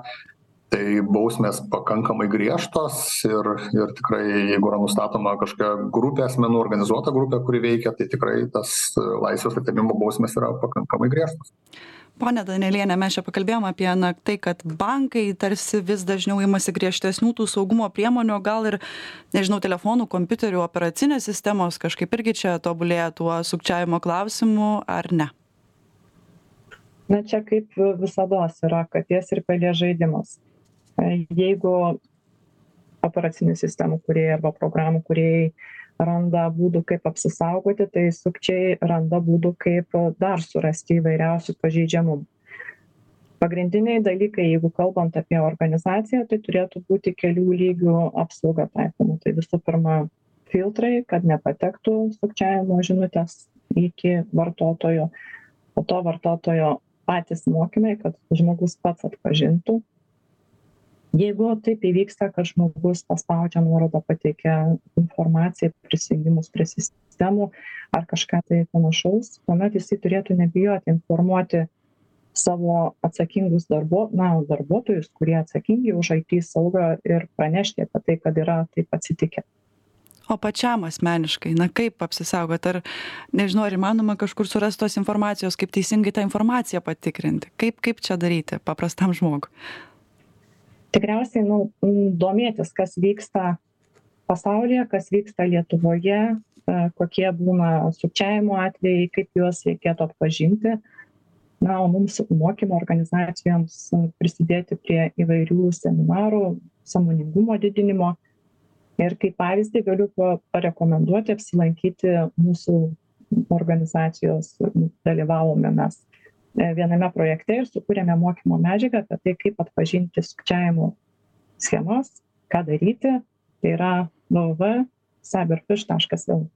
Tai bausmės pakankamai griežtos ir ir tikrai jeigu yra nustatoma kažkokia grupė asmenų organizuota grupė kuri veikia tai tikrai tas laisvės atėmimo bausmės yra pakankamai griežtos ponia danieliene mes čia pakalbėjom apie na tai kad bankai tarsi vis dažniau imasi griežtesnių tų saugumo priemonių gal ir nežinau telefonų kompiuterių operacinės sistemos kažkaip irgi čia tobulėja tuo sukčiavimo klausimu ar ne? Na čia kaip visados yra katės ir pelės žaidimas. Jeigu operacinių sistemų kūrėjai arba programų kūrėjai randa būdų kaip apsisaugoti tai sukčiai randa būdų kaip dar surasti įvairiausių pažeidžiamumų. Pagrindiniai dalykai jeigu kalbant apie organizaciją tai turėtų būti kelių lygių apsauga taikoma. Tai visų pirma filtrai kad nepatektų sukčiavimo žinutės iki vartotojo. Po to vartotojo patys mokymai kad žmogus pats atpažintų jeigu taip įvyksta kad žmogus paspaudžia nuorodą pateikia informaciją prisijungimus prie sistemų ar kažką tai panašaus tuomet jisai turėtų nebijoti informuoti savo atsakingus darbuo na darbuotojus kurie atsakingi už it saugą ir pranešti apie tai kad yra taip atsitikę. O pačiam asmeniškai na kaip apsisaugot? Ar nežinau ar įmanoma kažkur surast tos informacijos kaip teisingai tą informaciją patikrinti? Kaip kaip čia daryti paprastam žmogui tikriausiai nu domėtis kas vyksta pasaulyje kas vyksta lietuvoje kokie būna sukčiavimo atvejai kaip juos reikėtų atpažinti. Na o mums mokymo organizacijoms prisidėti prie įvairių seminarų sąmoningumo didinimo. Ir kaip pavyzdį galiu pa parekomenduoti apsilankyti mūsų organizacijos dalyvavome mes. E, viename projekte ir sukūrėme mokymo medžiagą apie tai kaip atpažinti sukčiavimo schemas ką daryti. Tai yra www cyberfish taškas lt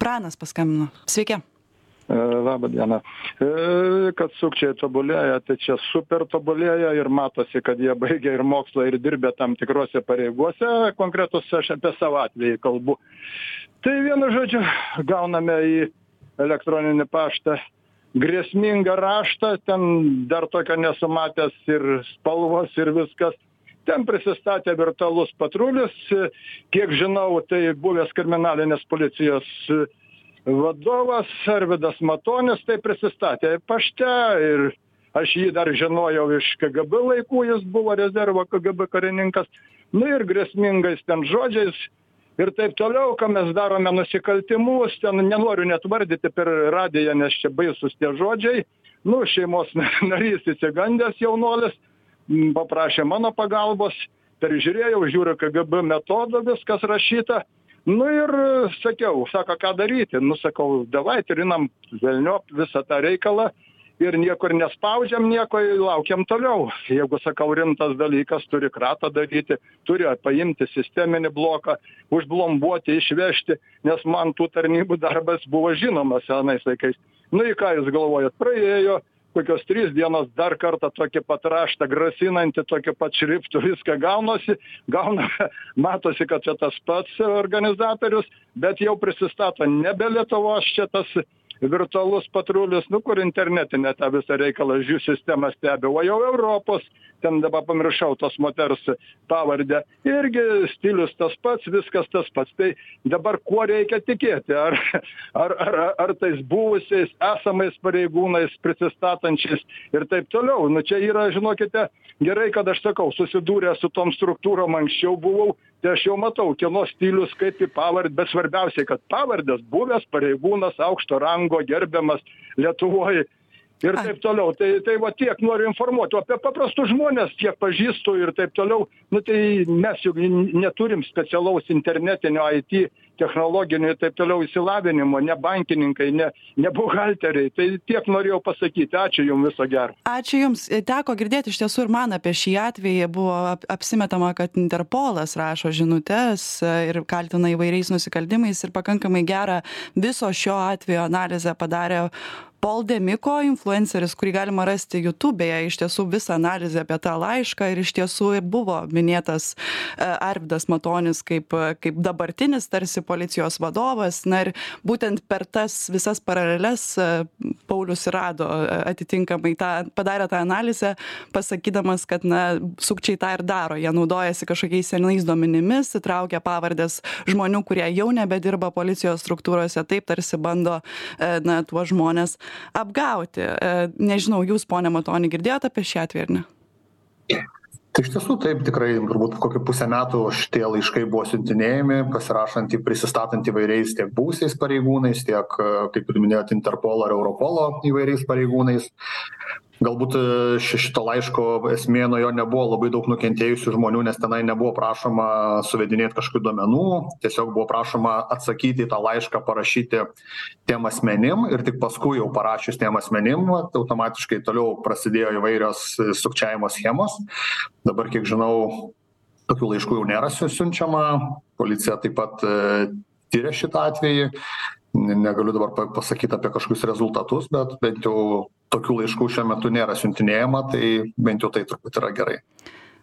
pranas paskambino. Sveiki. E, Labą dieną. E, kad sukčiai tobulėja, tai čia super tobulėja ir matosi, kad jie baigia ir mokslą ir dirbė tam tikrose pareigose, konkretus aš apie savo atvejį kalbu. Tai vienu žodžiu, gauname į elektroninį paštą grėsmingą raštą ten dar tokio nesu matęs ir spalvos ir viskas. Ten prisistatė virtualus patrulis kiek žinau tai buvęs kriminalinės policijos vadovas arvydas matonis taip prisistatė pašte ir aš jį dar žinojau iš kgb laikų jis buvo rezervo kgb karininkas. Nu ir grėsmingais ten žodžiais ir taip toliau ką mes darome nusikaltimus ten nenoriu net vardyti per radiją nes čia baisūs tie žodžiai. Nu šeimos narys išsigandęs jaunuolis paprašė mano pagalbos peržiūrėjau žiūriu kgb metodu viskas rašyta. Nu ir sakiau sako ką daryti? Nu sakau davai trinam velniop visą tą reikalą ir niekur nespaudžiam nieko laukiam toliau. Jeigu sakau rimtas dalykas turi kratą daryti turi paimti sisteminį bloką užblombuoti išvežti nes man tų tarnybų darbas buvo žinomas senais laikais. Nu i ką jūs galvojat? Praėjo kokios trys dienos dar kartą tokį pat raštą grasinantį tokiu pat šriftu viską gaunasi gauna matosi kad čia tas pats organizatorius bet jau prisistato nebe lietuvos čia tas virtualus patrulis nu kur internetinę tą visą reikalą žiū sistemą stebi. O jau europos ten dabar pamiršau tos moters pavardę irgi stilius tas pats viskas tas pats. Tai dabar kuo reikia tikėti? Ar ar ar ar tais buvusiais esamais pareigūnais prisistatančiais ir taip toliau? Nu čia yra žinokite gerai kad aš sakau susidūręs su tom struktūrom anksčiau buvau tai aš jau matau kieno stilius kaip į pavardę bet svarbiausiai kad pavardės buvęs pareigūnas aukšto rango gerbiamas lietuvoj ir taip toliau. Tai tai va tiek noriu informuot o apie paprastus žmones kiek pažįstu ir taip toliau nu tai mes juk neturim specialaus internetinio it technologinio ir taip toliau išsilavinimo ne bankininkai ne ne buhalteriai. Tai tiek norėjau pasakyti. Ačiū jum viso gero. Ačiū jums. Teko girdėt iš tiesų ir man apie šį atvejį. Buvo apsimetama kad interpolas rašo žinutes ir kaltina įvairiais nusikaltimais ir pakankamai gerą viso šio atvejo analizę padarė pol demiko influenceris kurį galima rasti jutubėje iš tiesų visą analizę apie tą laišką ir iš tiesų buvo minėtas e, arvydas matonis kaip kaip dabartinis tarsi policijos vadovas. Na ir būtent per tas visas paraleles e, paulius ir rado e, atitinkamai tą padarė tą analizę pasakydamas kad na sukčiai tą ir daro. Jie naudojasi kažkokiais senais duomenimis įtraukia pavardes žmonių kurie jau nebedirba policijos struktūrose taip tarsi bando na tuos žmones apgauti. E, nežinau jūs pone matoni girdėjot apie šį atvejį ar ne? Tai iš tiesų taip tikrai turbūt kokį pusę metų šitie laiškai buvo siuntinėjami pasirašant prisistatant įvairiais tiek buvusiais pareigūnais tiek kaip ir minėjot interpolo ar europolo įvairiais pareigūnais galbūt e, ši šito laiško esmė nuo jo nebuvo labai daug nukentėjusių žmonių nes tenai nebuvo prašoma suvedinėt kažkokių duomenų. Tiesiog buvo prašoma atsakyti į tą laišką parašyti tiem asmenim ir tik paskui jau parašius tiem asmenim vat automatiškai toliau prasidėjo įvairios sukčiavimo schemos. Dabar kiek žinau tokių laiškų jau nėra siunčiama. Policija taip pat e, tiria šitą atvejį negaliu dabar pasakyt apie kažkokius rezultatus bet bent jau tokių laiškų šiuo metu nėra siuntinėjama tai bent jau tai turbūt yra gerai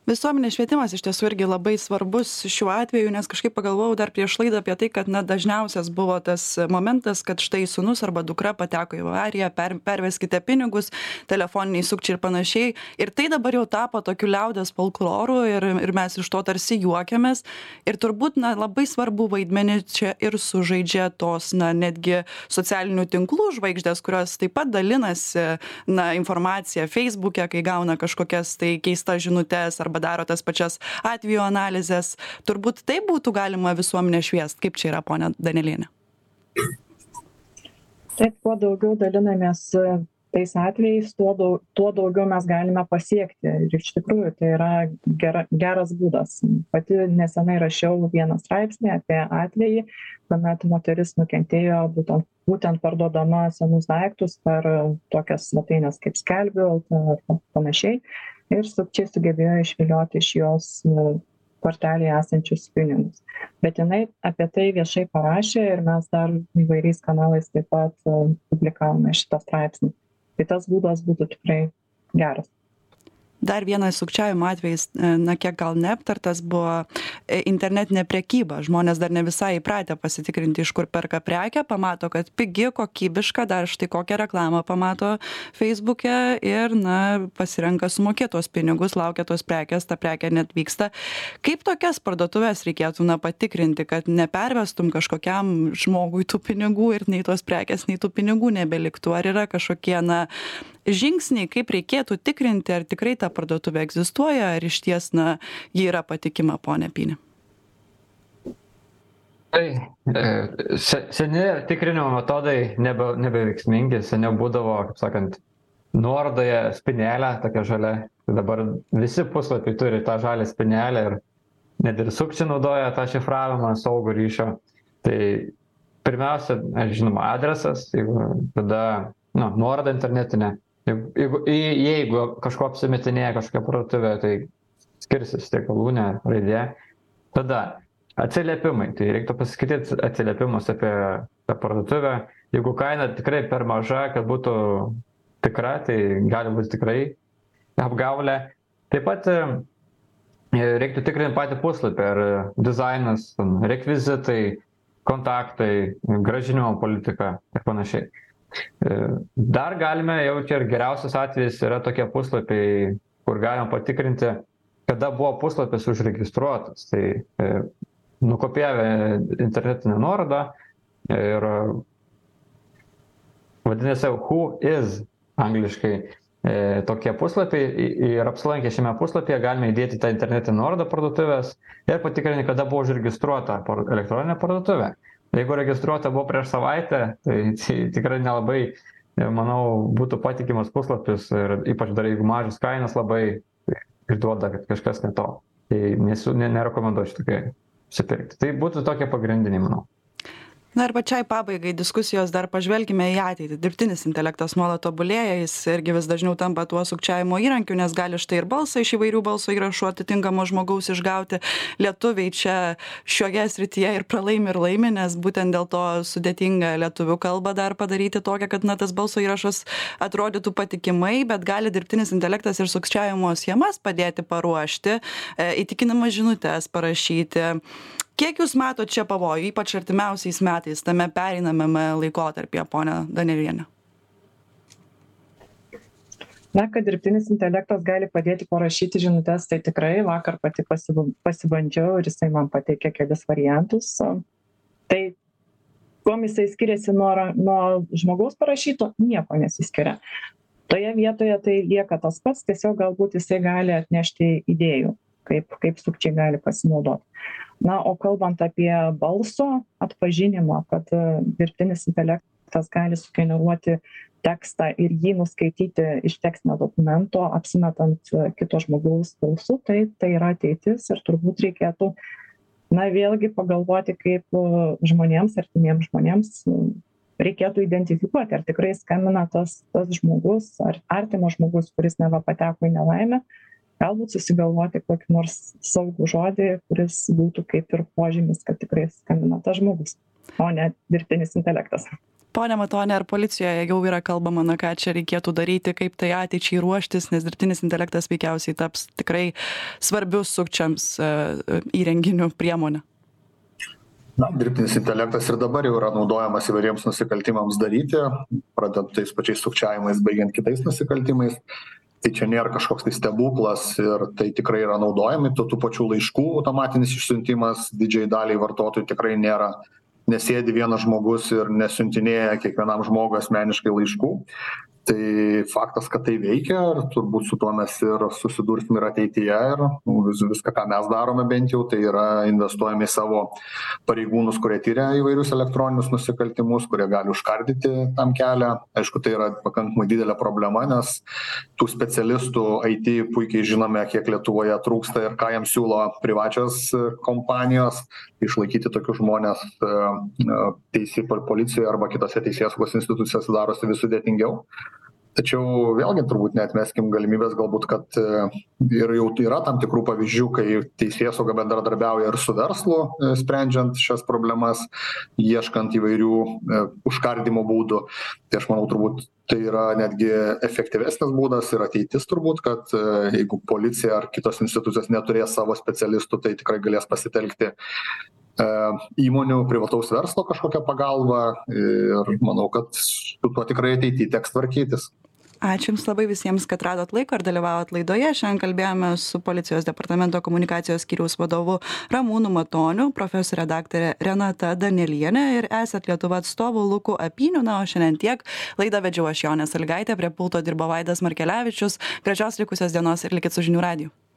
visuomenės švietimas iš tiesų irgi labai svarbus šiuo atveju nes kažkaip pagalvojau dar prieš laidą apie tai kad na dažniausias buvo tas momentas kad štai sūnus arba dukra pateko į avariją per perveskite pinigus telefoniniai sukčiai ir panašiai. Ir tai dabar jau tapo tokiu liaudies folkloru ir ir mes iš to tarsi juokiamės. Ir turbūt na labai svarbų vaidmenį čia ir sužaidžia tos na netgi socialinių tinklų žvaigždės kurios taip pat dalinasi na informacija feisbuke kai gauna kažkokias tai keistas žinutes arba daro tas pačias atvejų analizes turbūt taip būtų galima visuomenę šviest. Kaip čia yra ponia daneliene taip kuo daugiau dalinamės e, tais atvejais tuo dau tuo daugiau mes galime pasiekti. Ir iš tikrųjų tai yra gera geras būdas. Pati nesenai rašiau vieną straipsnį apie atvejį kuomet moteris nukentėjo būtent būtent parduodama senus daiktus per tokias svetaines kaip skelbiu lt ar panašiai ir sukčiai sugebėjo išvilioti iš jos kortelėje esančius pinigus. Bet jinai apie tai viešai parašė ir mes dar įvairiais kanalais taip pat publikavome šitą straipsnį. Tai tas būdas būtų tikrai geras dar vienas sukčiavimo atvejis e, na kiek gal neaptartas buvo e, internetinė prekyba. Žmonės dar ne visai įpratę pasitikrinti iš kur perka prekę pamato kad pigi kokybiška dar štai kokią reklamą pamato feisbuke ir na pasirenka sumokėt tuos pinigus laukia tos prekės ta prekė neatvyksta kaip tokias parduotuves reikėtų na patikrinti kad nepervestum kažkokiam žmogui tų pinigų ir nei tos prekės nei tų pinigų nebeliktų? Ar yra kažkokie na žingsniai kaip reikėtų tikrinti ar tikrai ta parduotuvė egzistuoja ar išties na ji yra patikima pone apini tai e, se seni tikrinimo metodai nebe nebeveiksmingi seniau būdavo kaip sakant nuorodoje spynelė tokia žalia tai dabar visi puslapiai turi tą žalią spynelę ir net ir sukčiai naudoja tą šifravimą saugų ryšio. Tai pirmiausia žinoma adresas tada nu nuoroda internetinė jeigu jeigu kažkuo apsimetinėja kažkokia parduotuvė tai skirsis tiek galūnė raidė. Tada atsiliepimai. Tai reiktų paskaityt atsiliepimus apie tą parduotuvę. Jeigu kaina tikrai per maža kad būtų tikra tai gali būt tikrai apgaulė. Taip pat e, reiktų tikrint patį puslapį ar dizainas rekvizitai kontaktai grąžinimo politika ir panašiai dar galime jau čia ir geriausias atvejis yra tokie puslapiai, kur galima patikrinti, kada buvo puslapis užregistruotas. Tai e, nukopijavę internetinę nuorodą ir vadinasi who is angliškai e, tokie puslapiai ir apsilankę šiame puslapyje galime įdėti tą internetinę nuorodą parduotuvės ir patikrinti, kada buvo užregistruota elektroninė parduotuvė jeigu registruota buvo prieš savaitę tai tai tikrai nelabai manau būtų patikimas puslapis ir ypač dar jeigu mažos kainos labai išduoda kad kažkas ne to. Tai nesu ne nerekomenduočiau tikrai apsipirkti. Tai būtų tokie pagrindiniai manau na ir pačiai pabaigai diskusijos dar pažvelkime į ateitį. Dirbtinis intelektas nuolat tobulėja jis irgi vis dažniau tampa tuo sukčiavimo įrankiu nes gali štai ir balsą iš įvairių balso įrašų atitinkamo žmogaus išgauti. Lietuviai čia šioje srityje ir pralaimi ir laimi nes būtent dėl to sudėtinga lietuvių kalbą dar padaryti tokią kad na tas balso įrašas atrodytų patikimai bet gali dirbtinis intelektas ir sukčiavimo schemas padėti paruošti e, įtikinamas žinutes parašyti kiek jūs matot čia pavojų ypač artimiausiais metais tame pereinamame laikotarpyje ponia danieliene na kad dirbtinis intelektas gali padėti parašyti žinutes tai tikrai vakar pati pasibu pasibandžiau ir jisai man pateikė kelis variantus. Tai kuom jisai skiriasi nuo nuo žmogaus parašyto? Niekuo nesiskiria. Toje vietoje tai lieka tas pats tiesiog galbūt jisai gali atnešti idėjų kaip kaip sukčiai gali pasinaudot. Na o kalbant apie balso atpažinimą kad e, dirbtinis intelektas gali sugeneruoti tekstą ir jį nuskaityti iš tekstinio dokumento apsimetant e, kito žmogaus balsu tai tai yra ateitis ir turbūt reikėtų na vėlgi pagalvoti kaip e, žmonėms artimiems žmonėms reikėtų identifikuoti ar tikrai skambina tas tas žmogus ar artimas žmogus kuris neva pateko į nelaimę galbūt susigalvoti kokį nors saugų žodį kuris būtų kaip ir požymis kad tikrai skambina tas žmogus o ne dirbtinis intelektas. Pone matoni ar policijoje jau yra kalbama na ką čia reikėtų daryti kaip tai ateičiai ruoštis nes dirbtinis intelektas veikiausiai taps tikrai svarbiu sukčiams e, e, įrenginiu priemone na dirbtinis intelektas ir dabar jau yra naudojamas įvairiems nusikaltimams daryti pradedant tais pačiais sukčiavimais baigiant kitais nusikaltimais tai čia nėra kažkoks tai stebuklas ir tai tikrai yra naudojami tų tų pačių laiškų automatinis išsiuntimas didžiajai daliai vartotojų tikrai nėra nesėdi vienas žmogus ir nesiuntinėja kiekvienam žmogui asmeniškai laiškų tai faktas kad tai veikia ir turbūt su tuo mes ir susidursim ir ateityje ir vis viską ką mes darome bent jau tai yra investuojam į savo pareigūnus kurie tiria įvairius elektroninius nusikaltimus kurie gali užkardyti tam kelią. Aišku tai yra pakankamai didelė problema nes tų specialistų it puikiai žinome kiek lietuvoje trūksta ir ką jiems siūlo privačios kompanijos išlaikyti tokius žmones teisė policijoj arba kitose teisėsaugos institucijose darosi vis sudėtingiau tačiau vėlgi turbūt neatmeskim galimybės galbūt kad e, ir jau yra tam tikrų pavyzdžių kai teisėsauga bendradarbiauja ir su verslu e, sprendžiant šias problemas ieškant įvairių e, užkardymo būdų. Tai aš manau turbūt tai yra netgi efektyvesnis būdas ir ateitis turbūt kad jeigu policija ar kitos institucijos neturės savo specialistų tai tikrai galės pasitelkti įmonių privataus verslo kažkokią pagalbą. Ir manau kad su tuo tikrai ateity teks tvarkytis ačiū jums labai visiems kad radot laiko ir dalyvavot laidoje. Šiandien kalbėjome su policijos departamento komunikacijos skyriaus vadovu ramūnu matoniu profesore daktare renata danieliene ir esat lietuva atstovu luku apyniu. Na o šiandien tiek. Laidą vedžiau aš jonė salygaitė prie pulto dirbo vaidas markelevičius. Gražios likusios dienos ir likit su žinių radiju